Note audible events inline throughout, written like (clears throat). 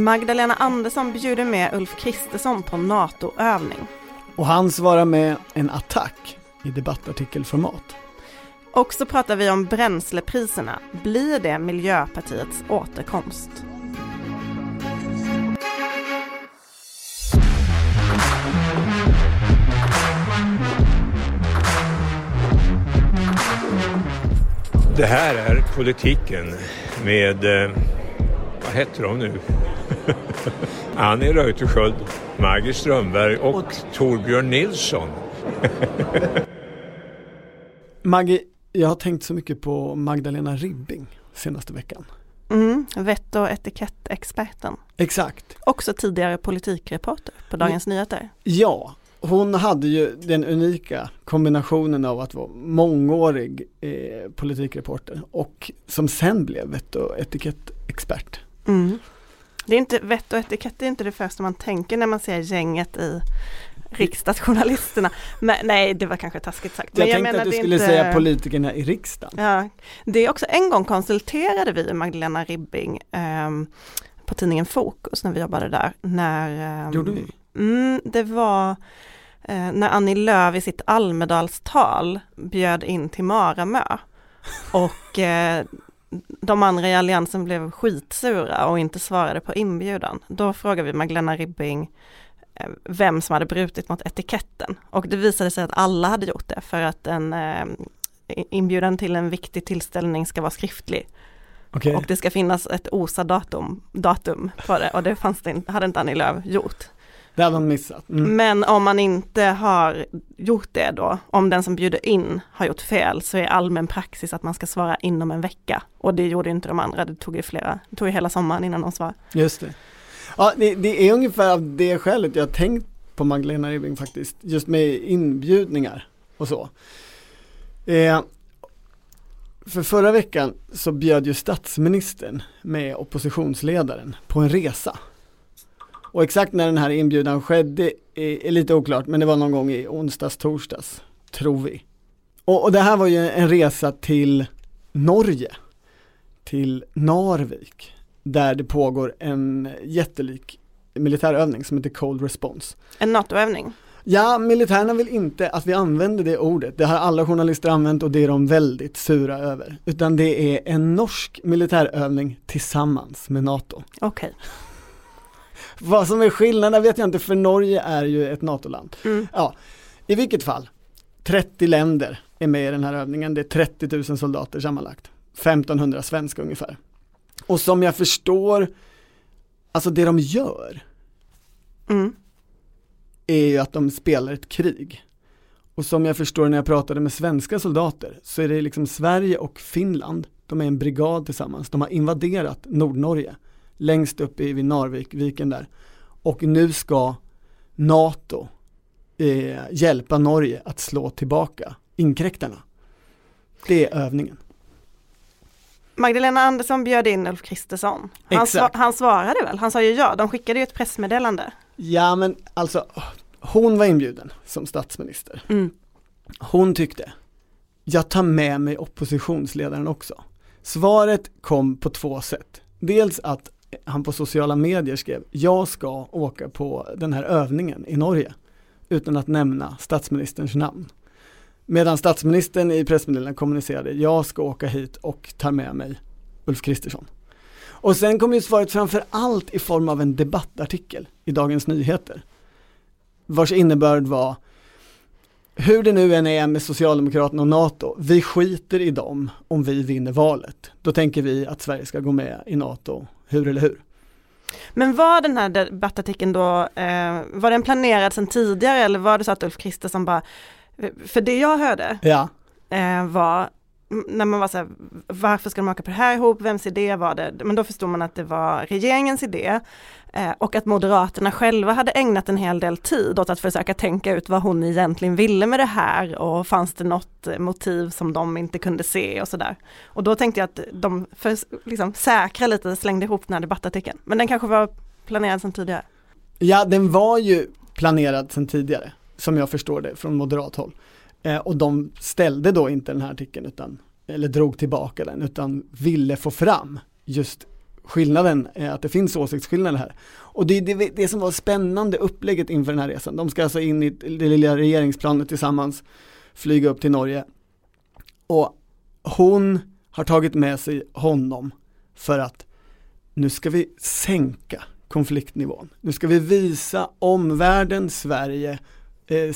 Magdalena Andersson bjuder med Ulf Kristersson på NATO-övning. Och han svarar med en attack i debattartikelformat. Och så pratar vi om bränslepriserna. Blir det Miljöpartiets återkomst? Det här är politiken med, eh, vad heter de nu? (laughs) Annie Reuterskiöld, Margit Strömberg och, och Torbjörn Nilsson. (laughs) Maggie, jag har tänkt så mycket på Magdalena Ribbing senaste veckan. Mm, vett och etikettexperten. Exakt. Också tidigare politikreporter på Dagens mm. Nyheter. Ja, hon hade ju den unika kombinationen av att vara mångårig eh, politikreporter och som sen blev vett och etikettexpert. Mm. Det är inte, vett och etikett är inte det första man tänker när man ser gänget i riksdagsjournalisterna. Men, nej, det var kanske taskigt sagt. Men jag, jag tänkte att du skulle inte... säga politikerna i riksdagen. Ja, det är också en gång konsulterade vi Magdalena Ribbing eh, på tidningen Fokus när vi jobbade där. När, eh, Gjorde vi? Mm, det var eh, när Annie Lööf i sitt Almedalstal bjöd in till Maramö. Och eh, de andra i alliansen blev skitsura och inte svarade på inbjudan. Då frågade vi Magdalena Ribbing eh, vem som hade brutit mot etiketten. Och det visade sig att alla hade gjort det för att en eh, inbjudan till en viktig tillställning ska vara skriftlig. Okay. Och det ska finnas ett OSA-datum datum på det och det, fanns det, hade inte Annie Lööf gjort. Det hade man missat. Mm. Men om man inte har gjort det då, om den som bjuder in har gjort fel så är allmän praxis att man ska svara inom en vecka. Och det gjorde inte de andra, det tog ju flera, det tog ju hela sommaren innan de svarade. Just det. Ja, det, det är ungefär av det skälet jag tänkt på Magdalena Ribbing faktiskt, just med inbjudningar och så. Eh, för förra veckan så bjöd ju statsministern med oppositionsledaren på en resa och exakt när den här inbjudan skedde är, lite oklart, men det var någon gång i onsdags, torsdags, tror vi. Och, och det här var ju en resa till Norge, till Narvik, där det pågår en jättelik militärövning som heter Cold Response. En NATO-övning? Ja, militärerna vill inte att vi använder det ordet. Det har alla journalister använt och det är de väldigt sura över. Utan det är en norsk militärövning tillsammans med NATO. Okej. Okay. Vad som är skillnaden vet jag inte för Norge är ju ett NATO-land. Mm. Ja, i vilket fall, 30 länder är med i den här övningen, det är 30 000 soldater sammanlagt. 1500 svenska ungefär. Och som jag förstår, alltså det de gör mm. är ju att de spelar ett krig. Och som jag förstår när jag pratade med svenska soldater så är det liksom Sverige och Finland, de är en brigad tillsammans, de har invaderat Nordnorge längst upp i vid Narvikviken där. Och nu ska NATO eh, hjälpa Norge att slå tillbaka inkräktarna. Det är övningen. Magdalena Andersson bjöd in Ulf Kristersson. Han, sva han svarade väl? Han sa ju ja, de skickade ju ett pressmeddelande. Ja men alltså, hon var inbjuden som statsminister. Mm. Hon tyckte, jag tar med mig oppositionsledaren också. Svaret kom på två sätt. Dels att han på sociala medier skrev, jag ska åka på den här övningen i Norge utan att nämna statsministerns namn. Medan statsministern i pressmeddelandet kommunicerade, jag ska åka hit och ta med mig Ulf Kristersson. Och sen kom ju svaret framför allt i form av en debattartikel i Dagens Nyheter. Vars innebörd var, hur det nu än är med Socialdemokraterna och NATO, vi skiter i dem om vi vinner valet. Då tänker vi att Sverige ska gå med i NATO hur eller hur? Men var den här debattartikeln då, eh, var den planerad sedan tidigare eller var det så att Ulf Kristersson bara, för det jag hörde ja. eh, var när man var så här, varför ska de åka på det här ihop, vems idé var det? Men då förstod man att det var regeringens idé eh, och att Moderaterna själva hade ägnat en hel del tid åt att försöka tänka ut vad hon egentligen ville med det här och fanns det något eh, motiv som de inte kunde se och sådär. Och då tänkte jag att de för liksom säkra lite slängde ihop den här debattartikeln. Men den kanske var planerad sedan tidigare? Ja, den var ju planerad sedan tidigare, som jag förstår det, från moderat håll. Eh, och de ställde då inte den här artikeln utan, eller drog tillbaka den, utan ville få fram just skillnaden, eh, att det finns åsiktsskillnader här. Och det är det, det som var spännande upplägget inför den här resan. De ska alltså in i det lilla regeringsplanet tillsammans, flyga upp till Norge. Och hon har tagit med sig honom för att nu ska vi sänka konfliktnivån. Nu ska vi visa omvärlden, Sverige, eh,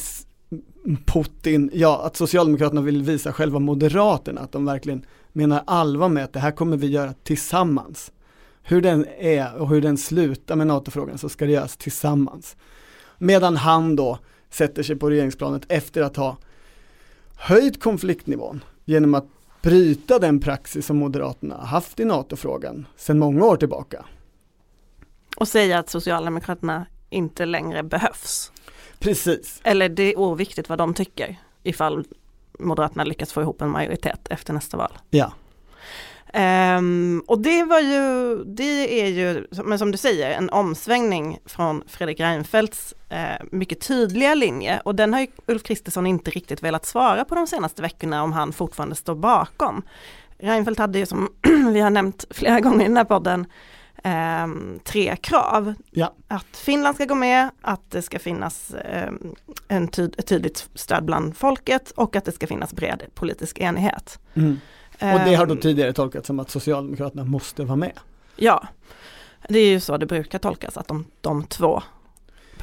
Putin, ja att Socialdemokraterna vill visa själva Moderaterna att de verkligen menar allvar med att det här kommer vi göra tillsammans. Hur den är och hur den slutar med NATO-frågan så ska det göras tillsammans. Medan han då sätter sig på regeringsplanet efter att ha höjt konfliktnivån genom att bryta den praxis som Moderaterna haft i NATO-frågan sedan många år tillbaka. Och säga att Socialdemokraterna inte längre behövs. Precis. Eller det är oviktigt vad de tycker ifall Moderaterna lyckas få ihop en majoritet efter nästa val. Ja. Um, och det var ju, det är ju, men som du säger, en omsvängning från Fredrik Reinfeldts uh, mycket tydliga linje och den har ju Ulf Kristersson inte riktigt velat svara på de senaste veckorna om han fortfarande står bakom. Reinfeldt hade ju som (clears throat) vi har nämnt flera gånger i den här podden eh, tre krav. Ja. Att Finland ska gå med, att det ska finnas eh, en tyd ett tydligt stöd bland folket och att det ska finnas bred politisk enighet. Mm. Och det har då Ehm, tidigare tolkats som att Socialdemokraterna måste vara med. Ja, det är ju så det brukar tolkas att de, de två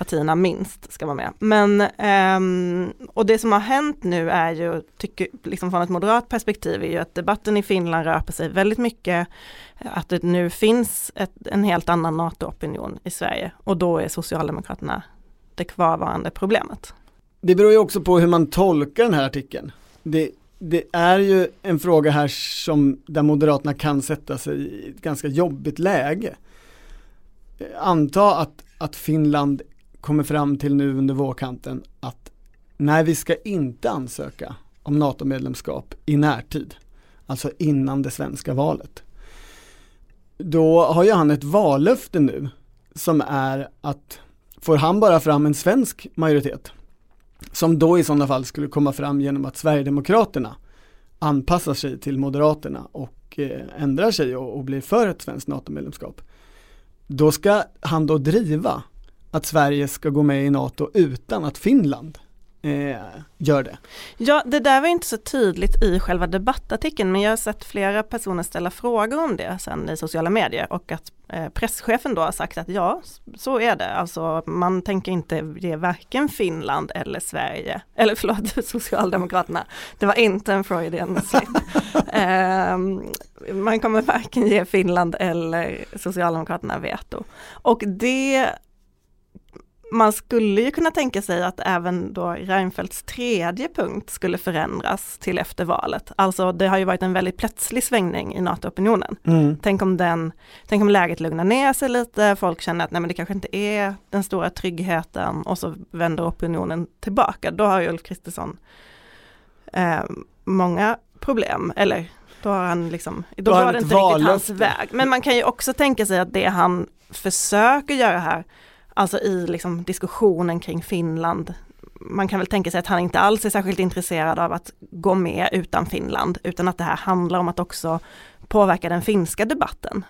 partierna minst ska vara med. Men, ehm, och det som har hänt nu är ju, tycker, liksom från ett moderat perspektiv, är ju att debatten i Finland rör på sig väldigt mycket, att det nu finns ett, en helt annan NATO-opinion i Sverige och då är Socialdemokraterna det kvarvarande problemet. Det beror ju också på hur man tolkar den här artikeln. Det, det är ju en fråga här som där Moderaterna kan sätta sig i ett ganska jobbigt läge. Anta att, att Finland kommer fram till nu under vårkanten att nej, vi ska inte ansöka om NATO-medlemskap i närtid. Alltså innan det svenska valet. Då har ju han ett vallöfte nu som är att får han bara fram en svensk majoritet som då i sådana fall skulle komma fram genom att Sverigedemokraterna anpassar sig till Moderaterna och eh, ändrar sig och, och blir för ett svenskt NATO-medlemskap. Då ska han då driva att Sverige ska gå med i NATO utan att Finland eh, gör det. Ja, det där var inte så tydligt i själva debattartikeln, men jag har sett flera personer ställa frågor om det sen i sociala medier och att eh, presschefen då har sagt att ja, så är det. Alltså man tänker inte ge varken Finland eller Sverige, eller förlåt, (laughs) Socialdemokraterna. Det var inte en Freudian slip. eh, man kommer varken ge Finland eller Socialdemokraterna veto. Och det man skulle ju kunna tänka sig att även då Reinfeldts tredje punkt skulle förändras till efter valet. Alltså det har ju varit en väldigt plötslig svängning i NATO-opinionen. Mm. Tänk om den, tänk om läget lugnar ner sig lite, folk känner att nej men det kanske inte är den stora tryggheten och så vänder opinionen tillbaka. Då har ju Ulf Kristersson eh, många problem, eller då har han liksom, då, Då var det inte riktigt hans väg. Men man kan ju också tänka sig att det han försöker göra här, alltså i liksom diskussionen kring Finland, man kan väl tänka sig att han inte alls är särskilt intresserad av att gå med utan Finland, utan att det här handlar om att också påverka den finska debatten.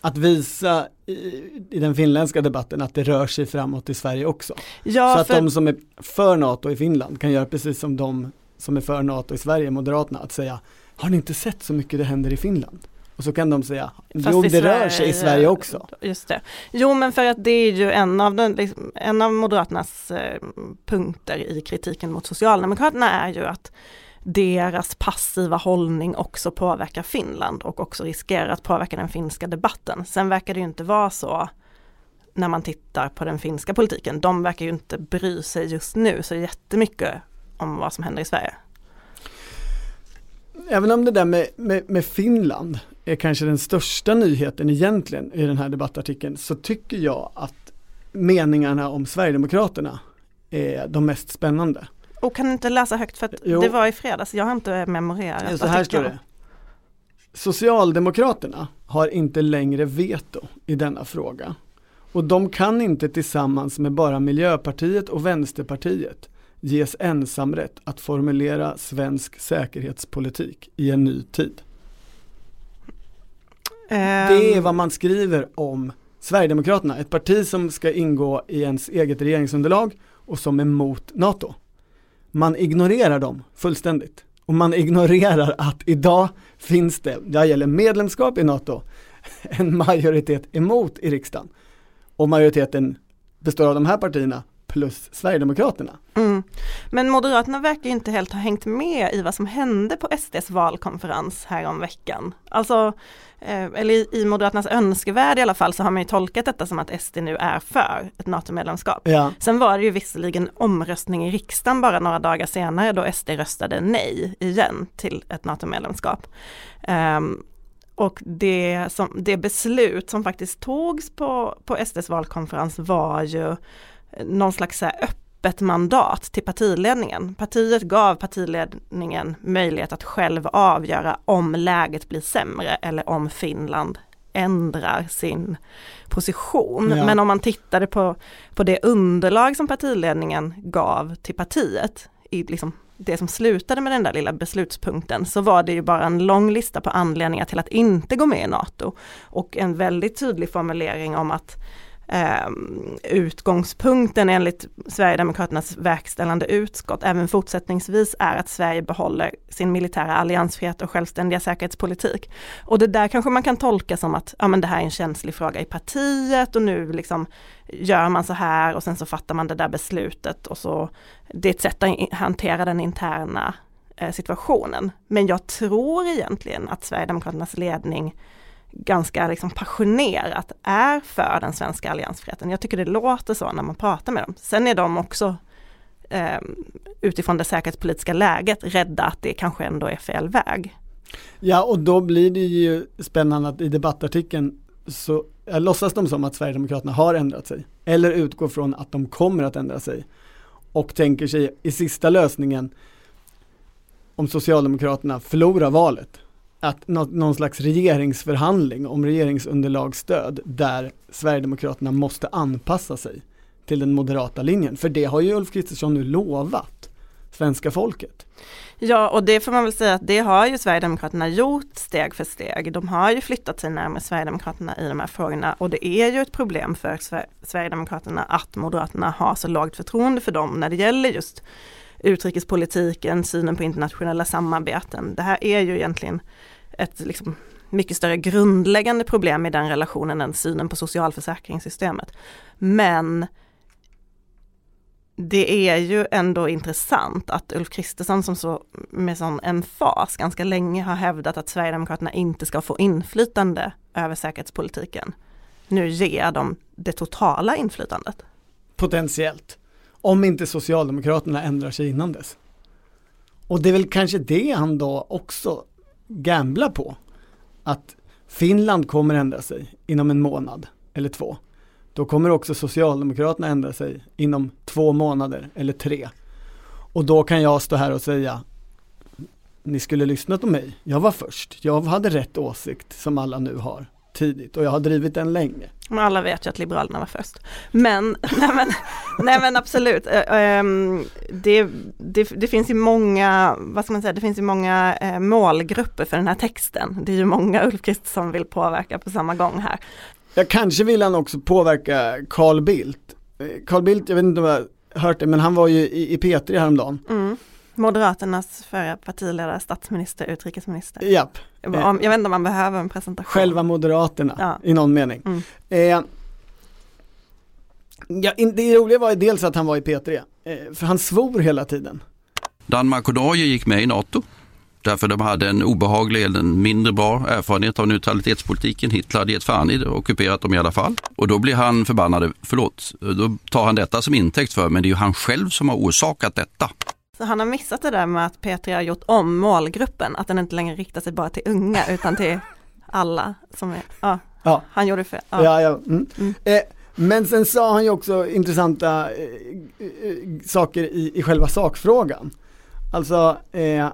Att visa i, i den finländska debatten att det rör sig framåt i Sverige också. Ja, Så att för, de som är för NATO i Finland kan göra precis som de som är för NATO i Sverige, Moderaterna, att säga Har ni inte sett så mycket det händer i Finland? Och så kan de säga, Fast jo det rör sig i Sverige- Sverige också. Just det. Jo men för att det är ju en av, den, liksom, en av Moderaternas eh, punkter i kritiken mot Socialdemokraterna är ju att deras passiva hållning också påverkar Finland och också riskerar att påverka den finska debatten. Sen verkar det ju inte vara så när man tittar på den finska politiken. De verkar ju inte bry sig just nu så jättemycket om vad som händer i Sverige. Även om det där med, med, med Finland är kanske den största nyheten egentligen i den här debattartikeln så tycker jag att meningarna om Sverigedemokraterna är de mest spännande. Och kan du inte läsa högt för att Jo. det var i fredags, jag har inte memorerat. Så här står det. Socialdemokraterna har inte längre veto i denna fråga. Och de kan inte tillsammans med bara Miljöpartiet och Vänsterpartiet ges ensamrätt att formulera svensk säkerhetspolitik i en ny tid. Ehm. Det är vad man skriver om Sverigedemokraterna, ett parti som ska ingå i ens eget regeringsunderlag och som är mot NATO. Man ignorerar dem fullständigt. Och man (laughs) ignorerar att idag finns det, det gäller medlemskap i NATO, (laughs) en majoritet emot i riksdagen. Och majoriteten består av de här partierna plus Sverigedemokraterna. Mm. Men Moderaterna verkar inte helt ha hängt med i vad som hände på SDs valkonferens här om veckan. Alltså, eh, eller i, i Moderaternas önskevärld i alla fall så har man ju tolkat detta som att SD nu är för ett NATO-medlemskap. Ja. Sen var det ju visserligen omröstning i riksdagen bara några dagar senare då SD röstade nej igen till ett NATO-medlemskap. Um, och det, som, det beslut som faktiskt togs på, på SDs valkonferens var ju någon slags öppet mandat till partiledningen. Partiet gav partiledningen möjlighet att själv avgöra om läget blir sämre eller om Finland ändrar sin position. Ja. Men om man tittade på, på det underlag som partiledningen gav till partiet i liksom det som slutade med den där lilla beslutspunkten så var det ju bara en lång lista på anledningar till att inte gå med i NATO och en väldigt tydlig formulering om att eh, utgångspunkten enligt Sverigedemokraternas verkställande utskott även fortsättningsvis är att Sverige behåller sin militära alliansfrihet och självständiga säkerhetspolitik. Och det där kanske man kan tolka som att ja, men det här är en känslig fråga i partiet och nu liksom gör man så här och sen så fattar man det där beslutet och så det är ett sätt att hantera den interna eh, situationen. Men jag tror egentligen att Sverigedemokraternas ledning ganska liksom passionerat är för den svenska alliansfriheten. Jag tycker det låter så när man pratar med dem. Sen är de också eh, utifrån det säkerhetspolitiska läget rädda att det kanske ändå är fel väg. Ja och då blir det ju spännande att i debattartikeln så äh, låtsas de som att Sverigedemokraterna har ändrat sig. Eller utgår från att de kommer att ändra sig. Och tänker sig i sista lösningen om Socialdemokraterna förlorar valet att någon slags regeringsförhandling om regeringsunderlagsstöd där Sverigedemokraterna måste anpassa sig till den moderata linjen. För det har ju Ulf Kristersson nu lovat svenska folket. Ja, och det får man väl säga att det har ju Sverigedemokraterna gjort steg för steg. De har ju flyttat sig närmare Sverigedemokraterna i de här frågorna och det är ju ett problem för Sverigedemokraterna att Moderaterna har så lågt förtroende för dem när det gäller just utrikespolitiken, synen på internationella samarbeten. Det här är ju egentligen ett liksom mycket större grundläggande problem i den relationen än synen på socialförsäkringssystemet. Men det är ju ändå intressant att Ulf Kristersson som så med sån emfas ganska länge har hävdat att Sverigedemokraterna inte ska få inflytande över säkerhetspolitiken. Nu ger de det totala inflytandet. Potentiellt. Om inte Socialdemokraterna ändrar sig innan dess. Och det är väl kanske det han då också gambla på att Finland kommer ändra sig inom en månad eller två. Då kommer också Socialdemokraterna ändra sig inom två månader eller tre. Och då kan jag stå här och säga ni skulle lyssnat på mig. Jag var först. Jag hade rätt åsikt som alla nu har tidigt och jag har drivit den länge. Men alla vet ju att Liberalerna var först. Men, (laughs) nej men, nej men absolut, ehm, det, det, det, finns ju många, vad ska man säga, det finns ju många eh, målgrupper för den här texten. Det är ju många Ulf Kristersson vill påverka på samma gång här. Ja, kanske vill han också påverka Carl Bildt. Eh, Carl Bildt, jag vet inte om jag har hört det, men han var ju i, i P3 häromdagen. Mm. Moderaternas förra partiledare, statsminister, utrikesminister. Japp. Jag vet inte om man behöver en presentation. Själva Moderaterna ja. i någon mening. Mm. Eh, ja, det roliga var ju dels att han var i P3, eh, för han svor hela tiden. Danmark och Norge gick med i NATO. Därför de hade en obehaglig eller en mindre bra erfarenhet av neutralitetspolitiken. Hitler hade gett fan i det och ockuperat dem i alla fall. Och då blir han förbannad, förlåt, då tar han detta som intäkt för, men det är ju han själv som har orsakat detta. Så han har missat det där med att P3 har gjort om målgruppen, att den inte längre riktar sig bara till unga utan till alla som är, ja, ja. han gjorde fel. Ja. ja, ja. Mm. Mm. Eh, men sen sa han ju också intressanta eh, eh, saker i, i själva sakfrågan. Alltså, eh,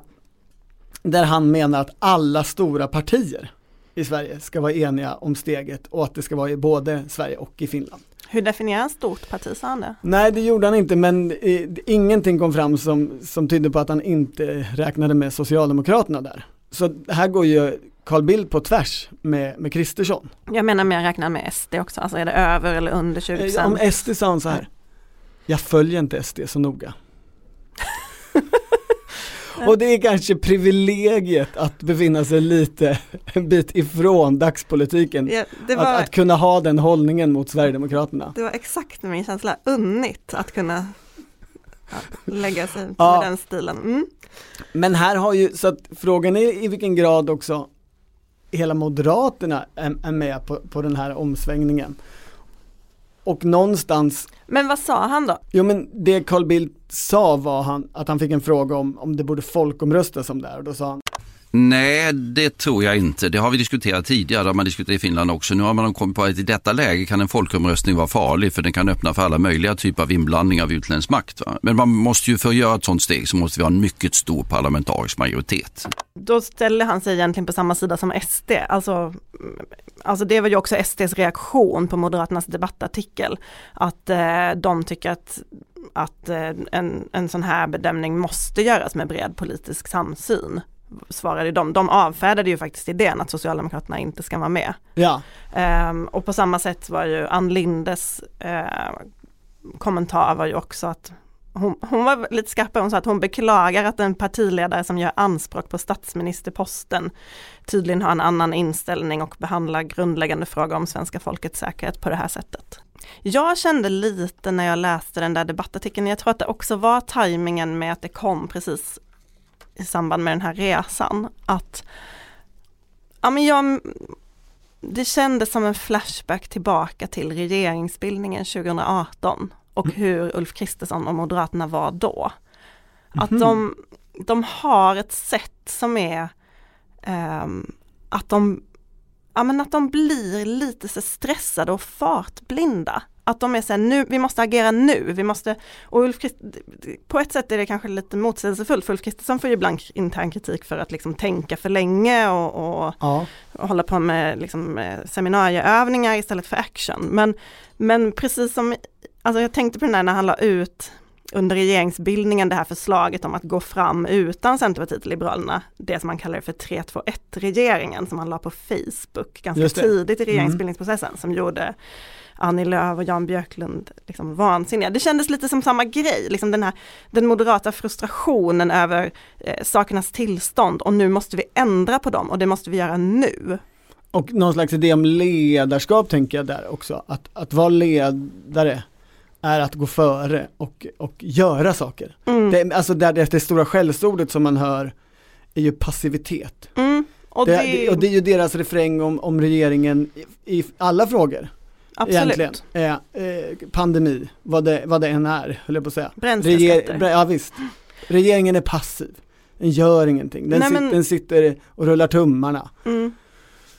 där han menar att alla stora partier i Sverige ska vara eniga om steget och att det ska vara i både Sverige och i Finland. Hur definierar han stort parti, sa han det? Nej det gjorde han inte men eh, ingenting kom fram som, som tydde på att han inte räknade med Socialdemokraterna där. så här går ju Carl Bildt på tvärs med, med Kristersson. Jag menar mer räkna med SD också, alltså är det över eller under 20 Eh, Om SD sa han så här, jag följer inte SD så noga. (laughs) Och det är kanske privilegiet att befinna sig lite en bit ifrån dagspolitiken. Ja, var, Att, att kunna ha den hållningen mot Sverigedemokraterna. det var exakt min känsla, unnigt att kunna ja, lägga sig Ja. med den stilen. Mm. Men här har ju, så att frågan är i vilken grad också hela Moderaterna är, är med på, på den här omsvängningen. Och någonstans, Men vad sa han då? jo men det Carl Bildt sa var han, att han fick en fråga om, om det borde folkomröstas om det här och då sa han Nej, det tror jag inte. Det har vi diskuterat tidigare, det har man diskuterat i Finland också. Nu har man kommit på att i detta läge kan en folkomröstning vara farlig för den kan öppna för alla möjliga typer av inblandning av utländsk makt. Va? Men man måste ju för att göra ett sådant steg så måste vi ha en mycket stor parlamentarisk majoritet. Då ställer han sig egentligen på samma sida som SD. Alltså, alltså det var ju också SDs reaktion på Moderaternas debattartikel. Att eh, de tycker att, att eh, en, en sån här bedömning måste göras med bred politisk samsyn. Svarade de. De avfärdade ju faktiskt idén att Socialdemokraterna inte ska vara med. ja, Ehm, och på samma sätt var ju Ann Lindes eh, kommentar var ju också att hon, hon var lite skarpare, hon sa att hon beklagar att en partiledare som gör anspråk på statsministerposten tydligen har en annan inställning och behandlar grundläggande frågor om svenska folkets säkerhet på det här sättet. Jag kände lite när jag läste den där debattartikeln, jag tror att det också var tajmingen med att det kom precis i samband med den här resan, att ja, men jag, det kändes som en flashback tillbaka till regeringsbildningen 2018 och hur Ulf Kristersson och Moderaterna var då. Att de, de har ett sätt som är ehm, att de Ja men att de blir lite så stressade och fartblinda. Att de är så här, nu, vi måste agera nu, vi måste, och Ulf Krist, på ett sätt är det kanske lite motsägelsefullt för Ulf Kristersson får ju ibland intern kritik för att liksom tänka för länge och, och ja, och hålla på med liksom, eh, seminarieövningar istället för action. Men, men precis som, alltså jag tänkte på den där när han la ut under regeringsbildningen det här förslaget om att gå fram utan Centerpartiet och Liberalerna, det som man kallar för 321-regeringen som han la på Facebook ganska tidigt i regeringsbildningsprocessen som gjorde Annie Lööf och Jan Björklund liksom vansinniga. Det kändes lite som samma grej, liksom den här den moderata frustrationen över eh, sakernas tillstånd och nu måste vi ändra på dem och det måste vi göra nu. och någon slags idé om ledarskap tänker jag där också. Att, att vara ledare är att gå före och, och göra saker. Mm. Det, alltså det, det stora skällsordet som man hör är ju passivitet. Mm. Och det, det, det, och det är ju deras refräng om, om regeringen i, i alla frågor. Absolut. Eh, eh, pandemi, vad det, vad det än är, höll jag på att säga. Bränsleskatter. bre- ja visst. Regeringen är passiv. Den gör ingenting. Den, Nej, sit, men- den sitter och rullar tummarna. Mm.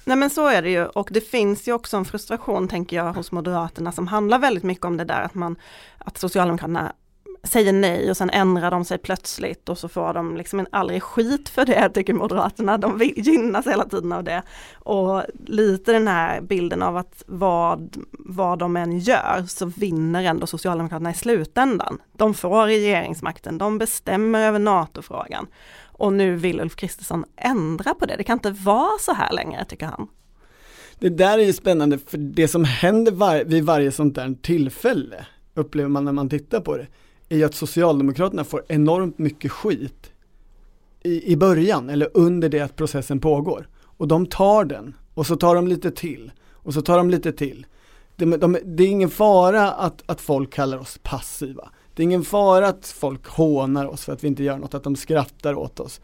Nej men så är det ju och det finns ju också en frustration tänker jag hos Moderaterna som handlar väldigt mycket om det där att man att Socialdemokraterna säger nej och sen ändrar de sig plötsligt och så får de liksom aldrig skit för det tycker Moderaterna. De gynnas hela tiden av det. Och lite den här bilden av att vad, vad de än gör så vinner ändå Socialdemokraterna i slutändan. De får regeringsmakten, de bestämmer över NATO-frågan. Och nu vill Ulf Kristersson ändra på det. Det kan inte vara så här längre tycker han. Det där är ju spännande för det som händer var, vid varje sånt där tillfälle upplever man när man tittar på det är ju att Socialdemokraterna får enormt mycket skit i, i början eller under det att processen pågår. Och de tar den och så tar de lite till och så tar de lite till. Det, de, det är ingen fara att, att folk kallar oss passiva. Det är ingen fara att folk hånar oss för att vi inte gör något, att de skrattar åt oss.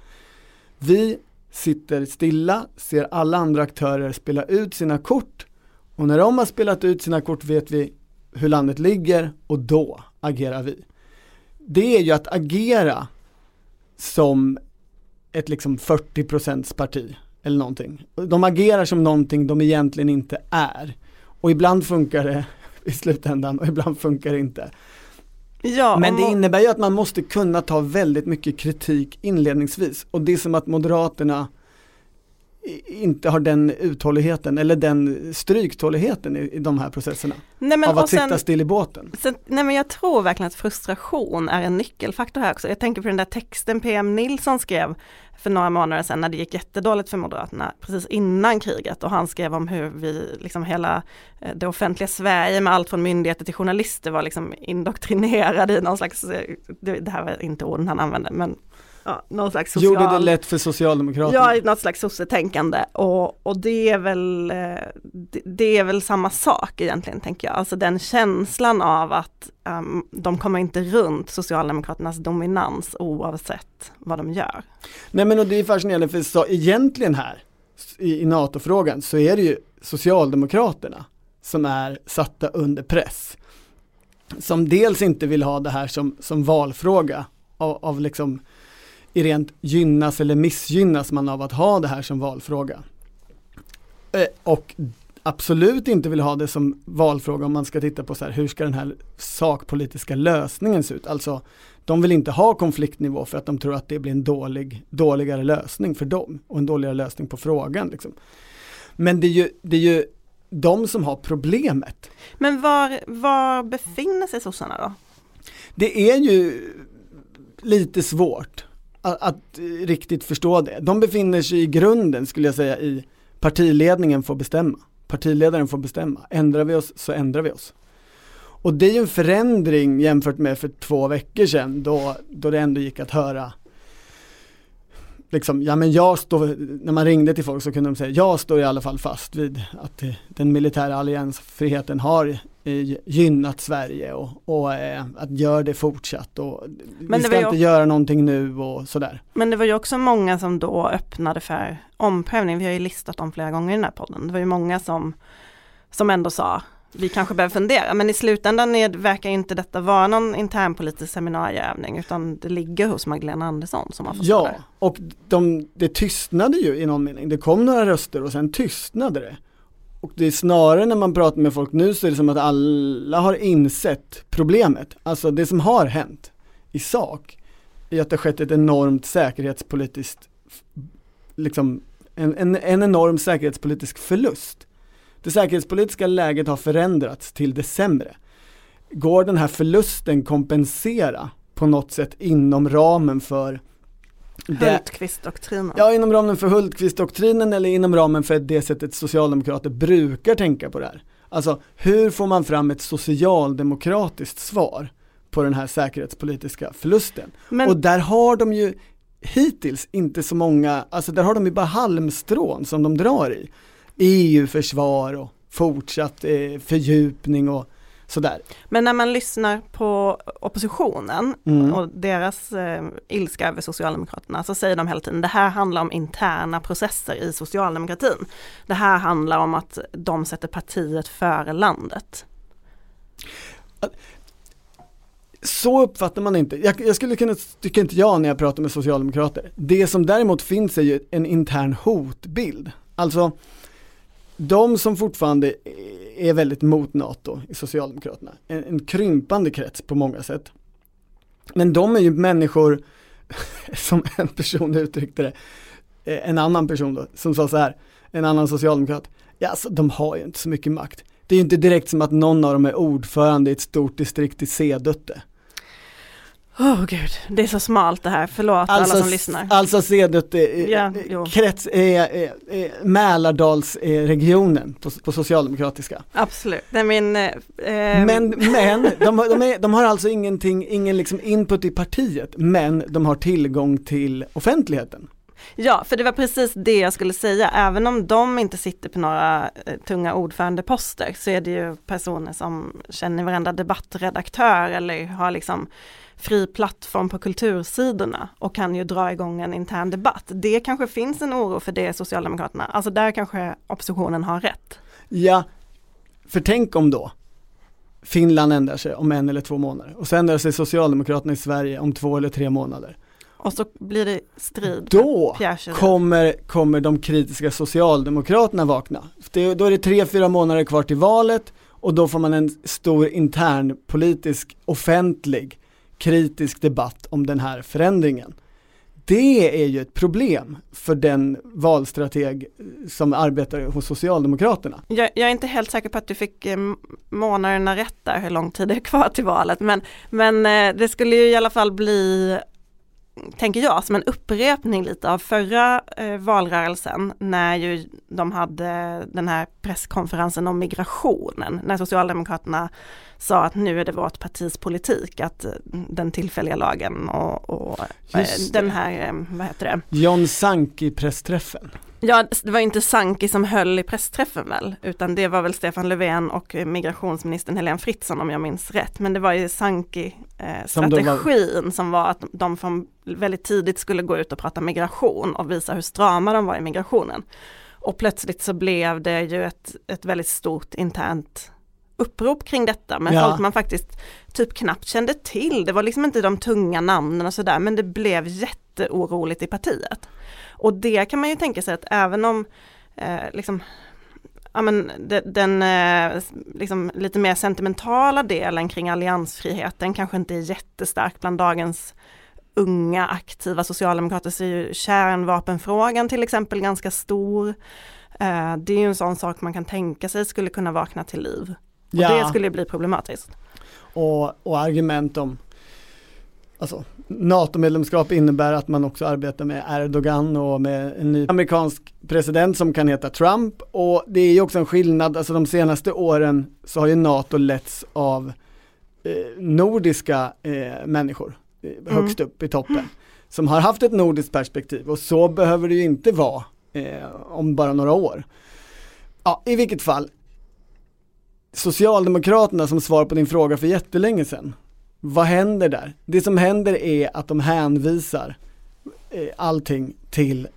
Vi sitter stilla, ser alla andra aktörer spela ut sina kort och när de har spelat ut sina kort vet vi hur landet ligger och då agerar vi. Det är ju att agera som ett liksom 40% parti eller någonting. De agerar som någonting de egentligen inte är. Och ibland funkar det (laughs) i slutändan och ibland funkar det inte. Ja, Men det innebär ju att man måste kunna ta väldigt mycket kritik inledningsvis och det är som att Moderaterna inte har den uthålligheten eller den stryktåligheten i, i de här processerna. Nej, men, av att sen, sitta still i båten. Sen, nej men jag tror verkligen att frustration är en nyckelfaktor här också. Jag tänker på den där texten PM Nilsson skrev för några månader sedan när det gick jättedåligt för Moderaterna precis innan kriget och han skrev om hur vi, liksom hela eh, det offentliga Sverige med allt från myndigheter till journalister var liksom indoktrinerade i någon slags, eh, det här var inte orden han använde men ja, någon slags social... Gjorde det lätt för Socialdemokraterna? Ja, något slags sossetänkande och, och det är väl eh, det, det, är väl samma sak egentligen tänker jag, alltså den känslan av att um, de kommer inte runt Socialdemokraternas dominans oavsett vad de gör. Nej men och det är fascinerande för så, egentligen här i, i NATO-frågan så är det ju Socialdemokraterna som är satta under press. Som dels inte vill ha det här som, som valfråga av, av liksom rent gynnas eller missgynnas man av att ha det här som valfråga. Eh, och absolut inte vill ha det som valfråga om man ska titta på så här, hur ska den här sakpolitiska lösningen se ut? Alltså, de vill inte ha konfliktnivå för att de tror att det blir en dålig, dåligare lösning för dem och en dåligare lösning på frågan. Liksom. Men det är, ju, det är ju de som har problemet. Men var, var befinner sig sossarna då? Det är ju lite svårt att, att, riktigt förstå det. De befinner sig i grunden skulle jag säga i partiledningen får bestämma. Partiledaren får bestämma. Ändrar vi oss så ändrar vi oss. Och det är ju en förändring jämfört med för två veckor sedan då, då det ändå gick att höra liksom, ja men jag står, när man ringde till folk så kunde de säga, jag står i alla fall fast vid att den militära alliansfriheten har gynnat Sverige och, och eh, att göra det fortsatt och men vi ska inte göra någonting nu och sådär. Men det var ju också många som då öppnade för omprövning, vi har ju listat om flera gånger i den här podden, det var ju många som, som ändå sa vi kanske behöver fundera, men i slutändan är, verkar inte detta vara någon internpolitisk seminarieövning utan det ligger hos Magdalena Andersson som har fått Ja, och de, det tystnade ju i någon mening. Det kom några röster och sen tystnade det. Och det är snarare när man pratar med folk nu så är det som att alla har insett problemet. Alltså det som har hänt i sak är att det har skett ett enormt säkerhetspolitiskt, liksom en, en, en enorm säkerhetspolitisk förlust. Det säkerhetspolitiska läget har förändrats till det sämre. Går den här förlusten kompensera på något sätt inom ramen för Hultqvist-doktrinen. Ja, inom ramen för Hultqvist-doktrinen eller inom ramen för det sättet socialdemokrater brukar tänka på det här. Alltså, hur får man fram ett socialdemokratiskt svar på den här säkerhetspolitiska förlusten? Men... Och där har de ju hittills inte så många, alltså där har de ju bara halmstrån som de drar i. EU-försvar och fortsatt eh, fördjupning och sådär. Men när man lyssnar på oppositionen mm. och deras eh, ilska över Socialdemokraterna så säger de hela tiden det här handlar om interna processer i socialdemokratin. Det här handlar om att de sätter partiet före landet. Så uppfattar man inte, jag, jag, skulle kunna, tycker inte jag när jag pratar med socialdemokrater. Det som däremot finns är ju en intern hotbild. Alltså de som fortfarande är väldigt mot NATO i Socialdemokraterna, en, en krympande krets på många sätt. Men de är ju människor, (laughs) som en person uttryckte det, eh, en annan person då, som sa så här, en annan socialdemokrat, ja alltså de har ju inte så mycket makt. Det är ju inte direkt som att någon av dem är ordförande i ett stort distrikt i Sedutte. Åh oh, gud, det är så smalt det här, förlåt alltså, alla som lyssnar. Alltså Sedet, eh, ja, krets, eh, eh, Mälardalsregionen på, på socialdemokratiska. Absolut, Nej, men, eh, men, men de, de, är, de, har alltså ingenting, ingen liksom input i partiet, men de har tillgång till offentligheten. Ja, för det var precis det jag skulle säga, även om de inte sitter på några eh, tunga ordförandeposter så är det ju personer som känner varenda debattredaktör eller har liksom fri plattform på kultursidorna och kan ju dra igång en intern debatt. Det kanske finns en oro för det Socialdemokraterna, alltså där kanske oppositionen har rätt. Ja, för tänk om då Finland ändrar sig om en eller två månader och sen ändrar sig Socialdemokraterna i Sverige om två eller tre månader. Och så blir det strid. Då kommer, kommer de kritiska Socialdemokraterna vakna. Det, då är det tre, fyra månader kvar till valet och då får man en stor intern politisk offentlig kritisk debatt om den här förändringen. det är ju ett problem för den valstrateg eh, som arbetar hos Socialdemokraterna. Jag, jag är inte helt säker på att du fick eh, månaderna rätt där, hur lång tid det är kvar till valet, men, men eh, det skulle ju i alla fall bli tänker jag, som en upprepning lite av förra eh, valrörelsen när ju de hade den här presskonferensen om migrationen, när Socialdemokraterna sa att nu är det vårt partis politik att eh, den tillfälliga lagen och, och eh, den här, eh, vad heter det? John Sanki-pressträffen. Ja, det var inte Sanki som höll i pressträffen väl, utan det var väl Stefan Löfven och migrationsministern Helene Fritzon om jag minns rätt. Men det var ju Sanki-strategin eh, som, som var att de från väldigt tidigt skulle gå ut och prata migration och visa hur strama de var i migrationen. Och plötsligt så blev det ju ett, ett väldigt stort internt upprop kring detta med ja. folk man faktiskt typ knappt kände till. Det var liksom inte de tunga namnen och sådär men det blev jätteoroligt i partiet. Och det kan man ju tänka sig att även om eh, liksom ja, men den eh, liksom lite mer sentimentala delen kring alliansfriheten kanske inte är jättestark bland dagens unga aktiva socialdemokrater så är ju kärnvapenfrågan till exempel ganska stor. Eh, det är ju en sån sak man kan tänka sig skulle kunna vakna till liv. Och ja. det skulle bli problematiskt. Och, och argument om Alltså, NATO-medlemskap innebär att man också arbetar med Erdogan och med en ny amerikansk president som kan heta Trump och det är ju också en skillnad, alltså de senaste åren så har ju NATO letts av eh, nordiska eh, människor eh, mm. högst upp i toppen som har haft ett nordiskt perspektiv och så behöver det ju inte vara eh, om bara några år. Ja, i vilket fall, Socialdemokraterna som svar på din fråga för jättelänge sedan. Vad händer där? Det som händer är att de hänvisar eh, allting till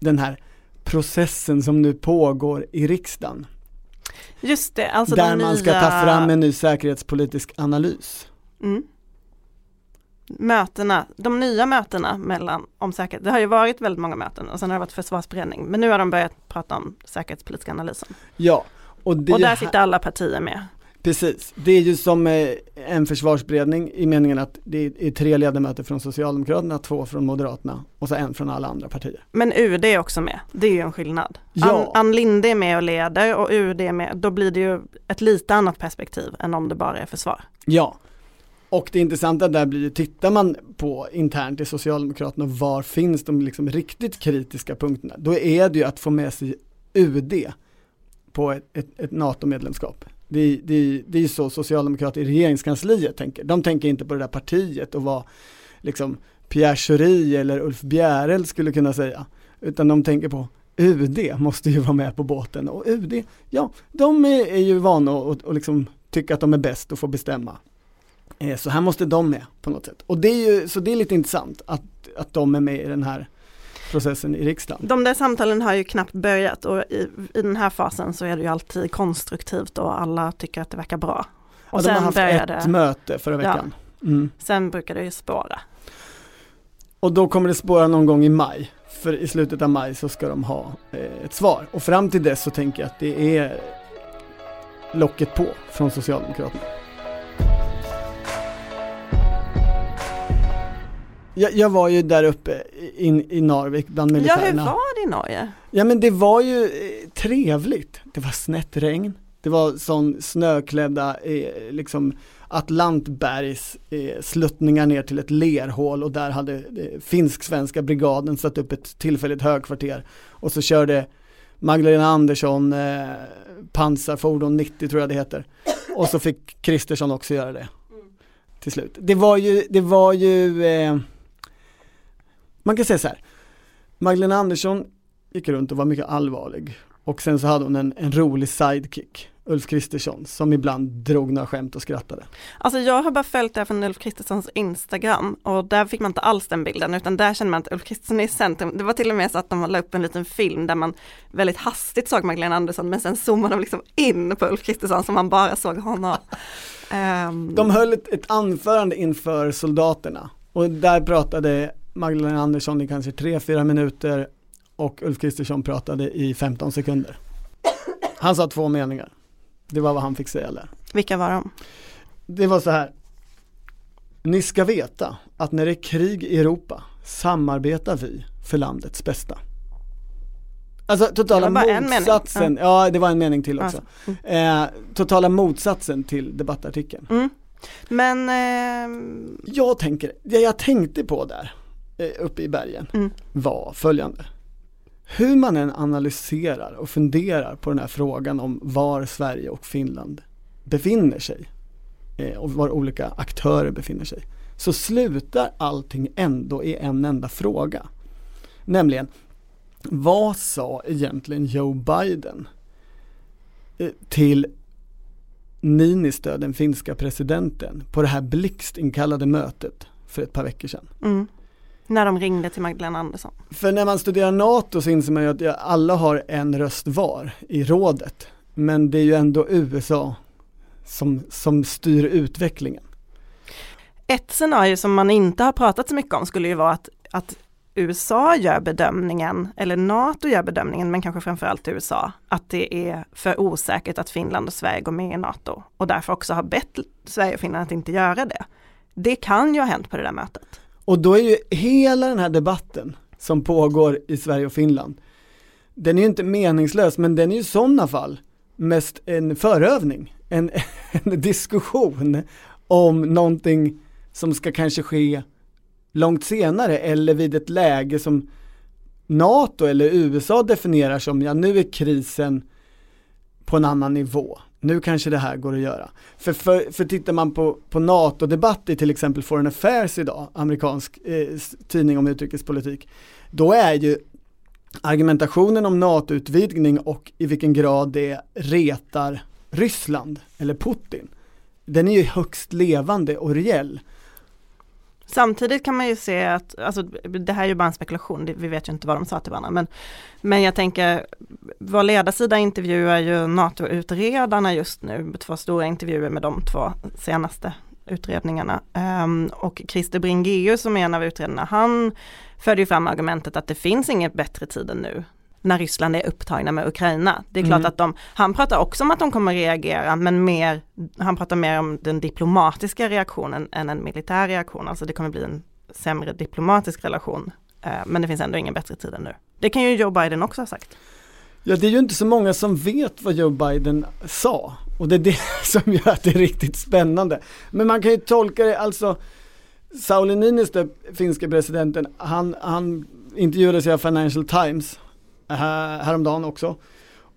den här processen som nu pågår i riksdagen. Just det, alltså Där man ska ta fram en ny säkerhetspolitisk analys. Mm. Mötena, de nya mötena mellan, om säkerhet, det har ju varit väldigt många möten och sen har det varit försvarsberedning, men nu har de börjat prata om säkerhetspolitiska analysen. Ja, och, och där sitter alla partier med. Precis, det är ju som eh, en försvarsberedning i meningen att det är tre ledamöter från Socialdemokraterna, två från Moderaterna och så en från alla andra partier. Men UD är också med, det är ju en skillnad. Ja. Ann, Ann Linde är med och leder och UD är med, då blir det ju ett lite annat perspektiv än om det bara är försvar. Ja, och det intressanta där blir ju, tittar man på internt i Socialdemokraterna, var finns de liksom riktigt kritiska punkterna? Då är det ju att få med sig UD på ett, ett, ett NATO-medlemskap. Det, det, det är så socialdemokrater i regeringskansliet tänker. De tänker inte på det där partiet och vad liksom Pierre Schori eller Ulf Bjärel skulle kunna säga. Utan de tänker på UD måste ju vara med på båten och UD, ja, de är, är ju vana att och liksom tycka att de är bäst och få bestämma. Eh, så här måste de med på något sätt. Och det är ju, så det är lite intressant att, att de är med i den här processen i riksdagen. De där samtalen har ju knappt börjat och i, i den här fasen så är det ju alltid konstruktivt och alla tycker att det verkar bra. Och ja, sen de har haft ett det, möte förra veckan. Ja, mm. Sen brukar det ju spåra. Och då kommer det spåra någon gång i maj. För i slutet av maj så ska de ha eh, ett svar. Och fram till dess så tänker jag att det är locket på från Socialdemokraterna. Jag, jag, var ju där uppe in, i Narvik bland militärerna. Ja, hur var det i Norge? Ja men det var ju eh, trevligt. Det var snett regn. Det var sån snöklädda eh, liksom Atlantbergs eh, sluttningar ner till ett lerhål och där hade eh, finsk-svenska brigaden satt upp ett tillfälligt högkvarter. Och så körde Magdalena Andersson eh, pansarfordon 90 tror jag det heter. Och så fick Kristersson också göra det. Till slut. Det var ju, det var ju eh, man kan säga så här, Magdalena Andersson gick runt och var mycket allvarlig och sen så hade hon en, en rolig sidekick, Ulf Kristersson, som ibland drog några skämt och skrattade. Alltså jag har bara följt det från Ulf Kristerssons Instagram och där fick man inte alls den bilden utan där känner man att Ulf Kristersson är i centrum. Det var till och med så att de la upp en liten film där man väldigt hastigt såg Magdalena Andersson men sen zoomade de liksom in på Ulf Kristersson så man bara såg honom. Um... De höll ett, ett anförande inför soldaterna och där pratade Magdalena Andersson i kanske 3-4 minuter och Ulf Kristersson pratade i 15 sekunder. Han sa två meningar. Det var vad han fick säga där. Vilka var de? Det var så här. Ni ska veta att när det är krig i Europa samarbetar vi för landets bästa? Alltså totala bara en motsatsen, mening. ja det var en mening till också. Alltså, Eh, totala motsatsen till debattartikeln. Mm. Men eh, Jag tänker, jag tänkte på där uppe i bergen Mm. var följande. Hur man än analyserar och funderar på den här frågan om var Sverige och Finland befinner sig eh, och var olika aktörer befinner sig så slutar allting ändå i en enda fråga. Nämligen, vad sa egentligen Joe Biden eh, till Niinistö, den finska presidenten, på det här blixtinkallade mötet för ett par veckor sedan. mm, när de ringde till Magdalena Andersson. För när man studerar NATO så inser man ju att alla har en röst var i rådet. Men det är ju ändå USA som, som styr utvecklingen. Ett scenario som man inte har pratat så mycket om skulle ju vara att, att USA gör bedömningen, eller NATO gör bedömningen, men kanske framförallt USA, att det är för osäkert att Finland och Sverige går med i NATO och därför också har bett Sverige och Finland att inte göra det. Det kan ju ha hänt på det där mötet. Och då är ju hela den här debatten som pågår i Sverige och Finland, den är ju inte meningslös men den är ju i sådana fall mest en förövning, en, (laughs) en diskussion om någonting som ska kanske ske långt senare eller vid ett läge som NATO eller USA definierar som, ja nu är krisen på en annan nivå. Nu kanske det här går att göra. För, för, för tittar man på, på NATO-debatt i till exempel Foreign Affairs idag, amerikansk eh, tidning om utrikespolitik, då är ju argumentationen om NATO-utvidgning och i vilken grad det retar Ryssland eller Putin, den är ju högst levande och reell. Samtidigt kan man ju se att, alltså det här är ju bara en spekulation, vi vet ju inte vad de sa till varandra, men, men jag tänker, vår ledarsida intervjuar ju NATO-utredarna just nu, två stora intervjuer med de två senaste utredningarna. Um, och Christer Bringeus som är en av utredarna, han förde ju fram argumentet att det finns inget bättre tid än nu när Ryssland är upptagna med Ukraina. Det är klart Mm. att de, han pratar också om att de kommer reagera men mer, han pratar mer om den diplomatiska reaktionen än en militär reaktion. Alltså det kommer bli en sämre diplomatisk relation. Eh, Men det finns ändå ingen bättre tid än nu. Det kan ju Joe Biden också ha sagt. Ja, det är ju inte så många som vet vad Joe Biden sa och det är det (laughs) som gör att det är riktigt spännande. Men man kan ju tolka det, alltså Sauli Niinistö, finska presidenten, han, han intervjuades av Financial Times häromdagen också.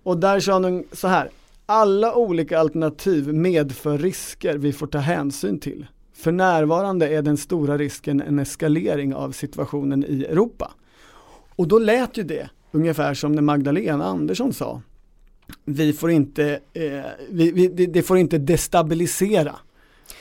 Och där sa han så här, alla olika alternativ medför risker vi får ta hänsyn till. För närvarande är den stora risken en eskalering av situationen i Europa. Och då lät ju det ungefär som när Magdalena Andersson sa, vi får inte, eh, vi, vi, det, får inte destabilisera.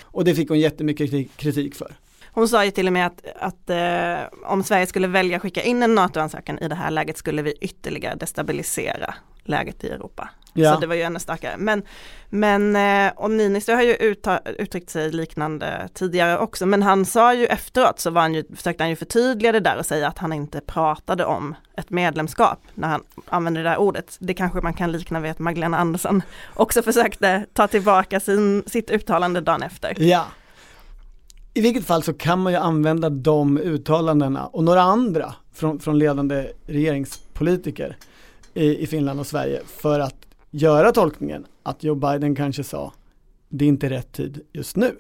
Och det fick hon jättemycket kritik för. Hon sa ju till och med att, att eh, om Sverige skulle välja att skicka in en NATO-ansökan i det här läget skulle vi ytterligare destabilisera läget i Europa. Ja. Så det var ju ännu starkare. Men, men eh, och Niinistö har ju utta, uttryckt sig liknande tidigare också, men han sa ju efteråt så var han ju, försökte han ju förtydliga det där och säga att han inte pratade om ett medlemskap när han använde det där ordet. Det kanske man kan likna vid att Magdalena Andersson också försökte ta tillbaka sin, sitt uttalande dagen efter. Ja. I vilket fall så kan man ju använda de uttalandena och några andra från, från ledande regeringspolitiker i, i Finland och Sverige för att göra tolkningen att Joe Biden kanske sa det är inte rätt tid just nu.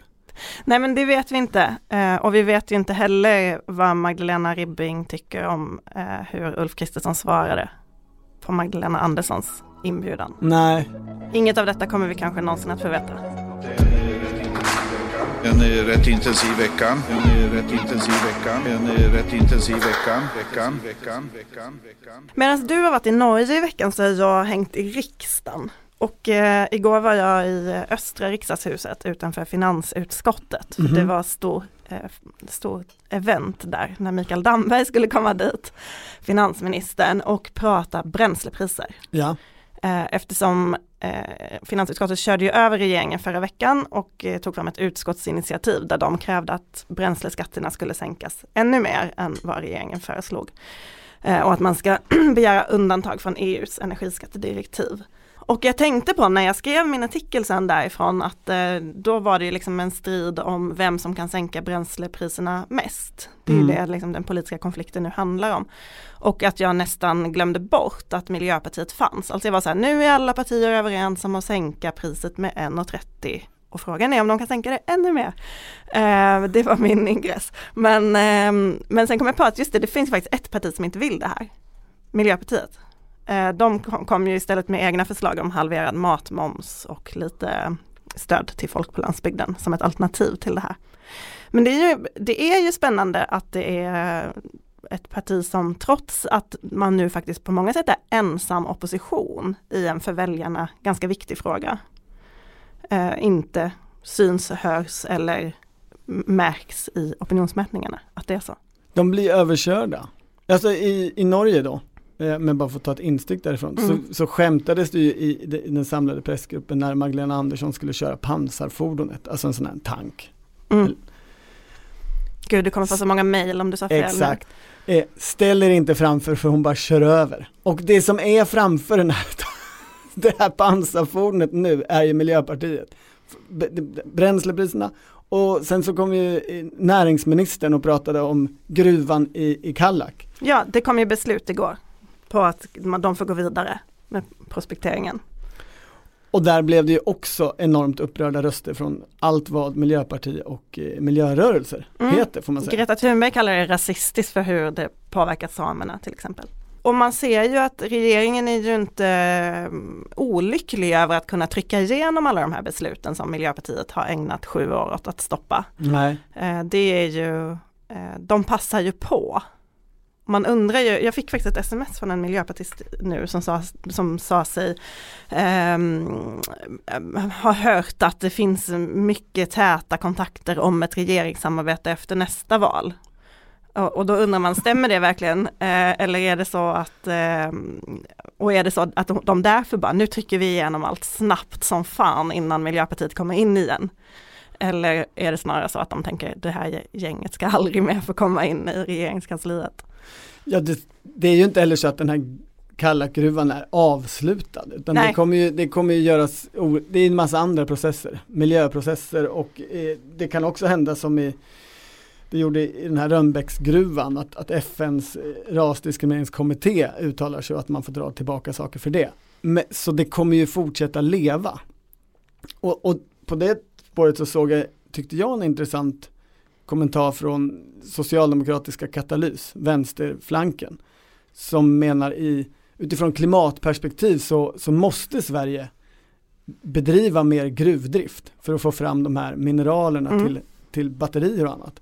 Nej men det vet vi inte eh, och vi vet ju inte heller vad Magdalena Ribbing tycker om eh, hur Ulf Kristersson svarade på Magdalena Anderssons inbjudan. Nej, Inget av detta kommer vi kanske någonsin att få veta. En eh, rätt intensiv vecka. En eh, rätt intensiv vecka. En eh, rätt intensiv vecka. Veckan. Veckan. Veckan. Veckan. Medan du har varit i Norge i veckan så har jag hängt i riksdagen. Och eh, igår var jag i Östra riksdagshuset utanför finansutskottet. Mhm. Det var stor, eh, stor event där när Mikael Damberg skulle komma dit, finansministern, och prata bränslepriser. ja, Eh, eftersom eh, finansutskottet körde ju över regeringen förra veckan och eh, tog fram ett utskottsinitiativ där de krävde att bränsleskatterna skulle sänkas ännu mer än vad regeringen föreslog. Eh, och att man ska (clears throat) begära undantag från EUs energiskattedirektiv. Och jag tänkte på när jag skrev min artikel sen därifrån att eh, då var det liksom en strid om vem som kan sänka bränslepriserna mest. Det är mm. det liksom den politiska konflikten nu handlar om. Och att jag nästan glömde bort att Miljöpartiet fanns. Alltså jag var så här, nu är alla partier överens om att sänka priset med 1,30 och frågan är om de kan sänka det ännu mer. Eh, det var min ingress. Men, eh, men sen kom jag på att just det, det finns faktiskt ett parti som inte vill det här. Miljöpartiet. Eh, de kom, ju istället med egna förslag om halverad matmoms och lite stöd till folk på landsbygden som ett alternativ till det här. Men det är ju, det är ju spännande att det är ett parti som trots att man nu faktiskt på många sätt är ensam opposition i en för väljarna ganska viktig fråga, eh, inte syns, hörs eller märks i opinionsmätningarna att det är så. De blir överkörda. Alltså i, i Norge då, men bara för att ta ett instick därifrån, mm. så, så skämtades det ju i, i den samlade pressgruppen när Magdalena Andersson skulle köra pansarfordonet, alltså en sån här tank. Mm. Gud, det kommer få så många mejl om du sa fel. Exakt. Eh, ställer inte framför för hon bara kör över. Och det som är framför den här (laughs) det här pansarfordonet nu är ju Miljöpartiet. Bränslepriserna och sen så kom ju näringsministern och pratade om gruvan i, i Kallak. Ja, det kom ju beslut igår på att de får gå vidare med prospekteringen. Och där blev det ju också enormt upprörda röster från allt vad miljöparti och eh, miljörörelser mm. heter får man säga. Greta Thunberg kallar det rasistiskt för hur det påverkar samerna till exempel. Och man ser ju att regeringen är ju inte mm, olycklig över att kunna trycka igenom alla de här besluten som Miljöpartiet har ägnat sju år åt att stoppa. Nej. Eh, det är ju, eh, de passar ju på. Man undrar ju, jag fick faktiskt ett sms från en miljöpartist nu som sa, som sa sig um, ha hört att det finns mycket täta kontakter om ett regeringssamarbete efter nästa val. Och då undrar man, stämmer det verkligen? Eh, eller är det så att, eh, och är det så att de, därför bara, nu trycker vi igenom allt snabbt som fan innan Miljöpartiet kommer in igen? Eller är det snarare så att de tänker, det här gänget ska aldrig mer få komma in i regeringskansliet? Ja, det, det är ju inte heller så att den här Kallakgruvan är avslutad. Utan det kommer, ju, det kommer ju göras, det är en massa andra processer, miljöprocesser och eh, det kan också hända som i det gjorde i den här Rönnbäcksgruvan att, att FNs eh, rasdiskrimineringskommitté uttalar sig att man får dra tillbaka saker för det. Men, så det kommer ju fortsätta leva. Och, och på det spåret så såg jag, tyckte jag en intressant kommentar från socialdemokratiska katalys, vänsterflanken, som menar i utifrån klimatperspektiv så, så måste Sverige bedriva mer gruvdrift för att få fram de här mineralerna mm. till, till batterier och annat.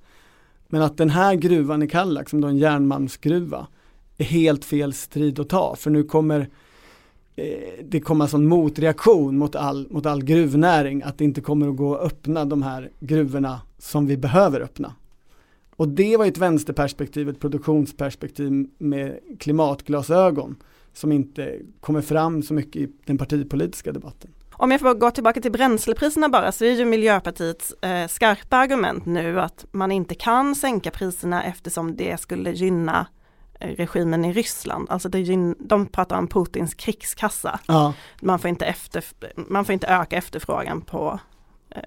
Men att den här gruvan i Kallak, som då är en järnmalmsgruva, är helt fel strid att ta. För nu kommer Eh, det kommer alltså en sån motreaktion mot all, mot all gruvnäring att det inte kommer att gå att öppna de här gruvorna som vi behöver öppna. Och det var ett vänsterperspektiv, ett produktionsperspektiv med klimatglasögon som inte kommer fram så mycket i den partipolitiska debatten. Om jag får gå tillbaka till bränslepriserna bara så är ju Miljöpartiets eh, skarpa argument nu att man inte kan sänka priserna eftersom det skulle gynna regimen i Ryssland. Alltså det de pratar om Putins krigskassa. Ja. Man, får inte efter, man får inte öka efterfrågan på eh,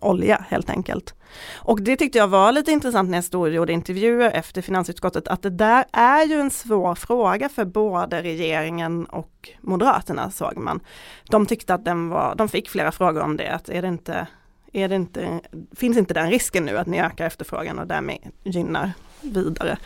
olja helt enkelt. Och det tyckte jag var lite intressant när jag stod och gjorde intervjuer efter finansutskottet, att det där är ju en svår fråga för både regeringen och Moderaterna såg man. De tyckte att den var, de fick flera frågor om det, att är det inte, är det inte, finns inte den risken nu att ni ökar efterfrågan och därmed gynnar vidare.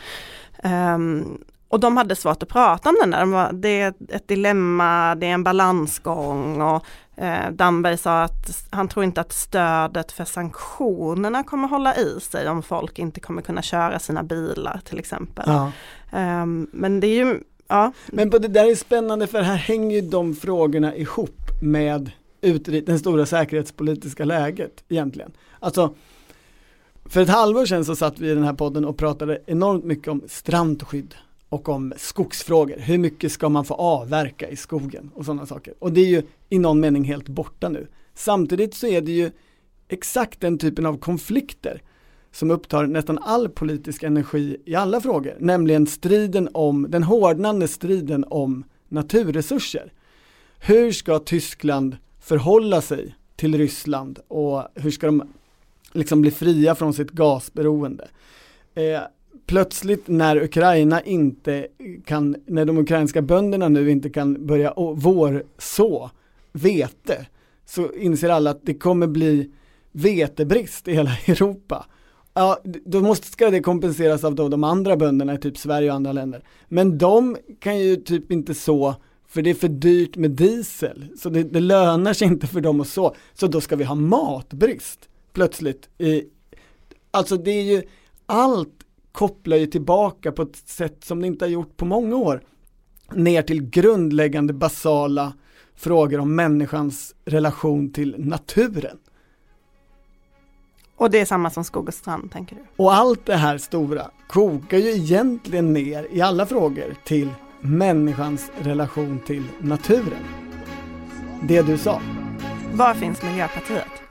Um, och de hade svårt att prata om den där, de var, det är ett dilemma, det är en balansgång och eh, Damberg sa att han tror inte att stödet för sanktionerna kommer hålla i sig om folk inte kommer kunna köra sina bilar till exempel. Ja. Um, men det är ju, ja. Men på det där är spännande för här hänger ju de frågorna ihop med den stora säkerhetspolitiska läget egentligen. Alltså för ett halvår sedan så satt vi i den här podden och pratade enormt mycket om strandskydd och om skogsfrågor. Hur mycket ska man få avverka i skogen och sådana saker. Och det är ju i någon mening helt borta nu. Samtidigt så är det ju exakt den typen av konflikter som upptar nästan all politisk energi i alla frågor, nämligen striden om, den hårdnande striden om naturresurser. hur ska Tyskland förhålla sig till Ryssland och hur ska de liksom bli fria från sitt gasberoende? Eh, plötsligt när Ukraina inte kan, när de ukrainska bönderna nu inte kan börja vårså vete, så inser alla att det kommer bli vetebrist i hela (laughs) Europa. Ja, då måste, ska det kompenseras av då de andra bönderna i typ Sverige och andra länder. Men de kan ju typ inte så, för det är för dyrt med diesel. Så det, det lönar sig inte för dem att så. Så då ska vi ha matbrist plötsligt. I, alltså det är ju, allt kopplar ju tillbaka på ett sätt som det inte har gjort på många år. Ner till grundläggande basala frågor om människans relation till naturen. Och det är samma som skog och strand tänker du? Och allt det här stora kokar ju egentligen ner i alla frågor till människans relation till naturen. Det du sa. Var finns Miljöpartiet?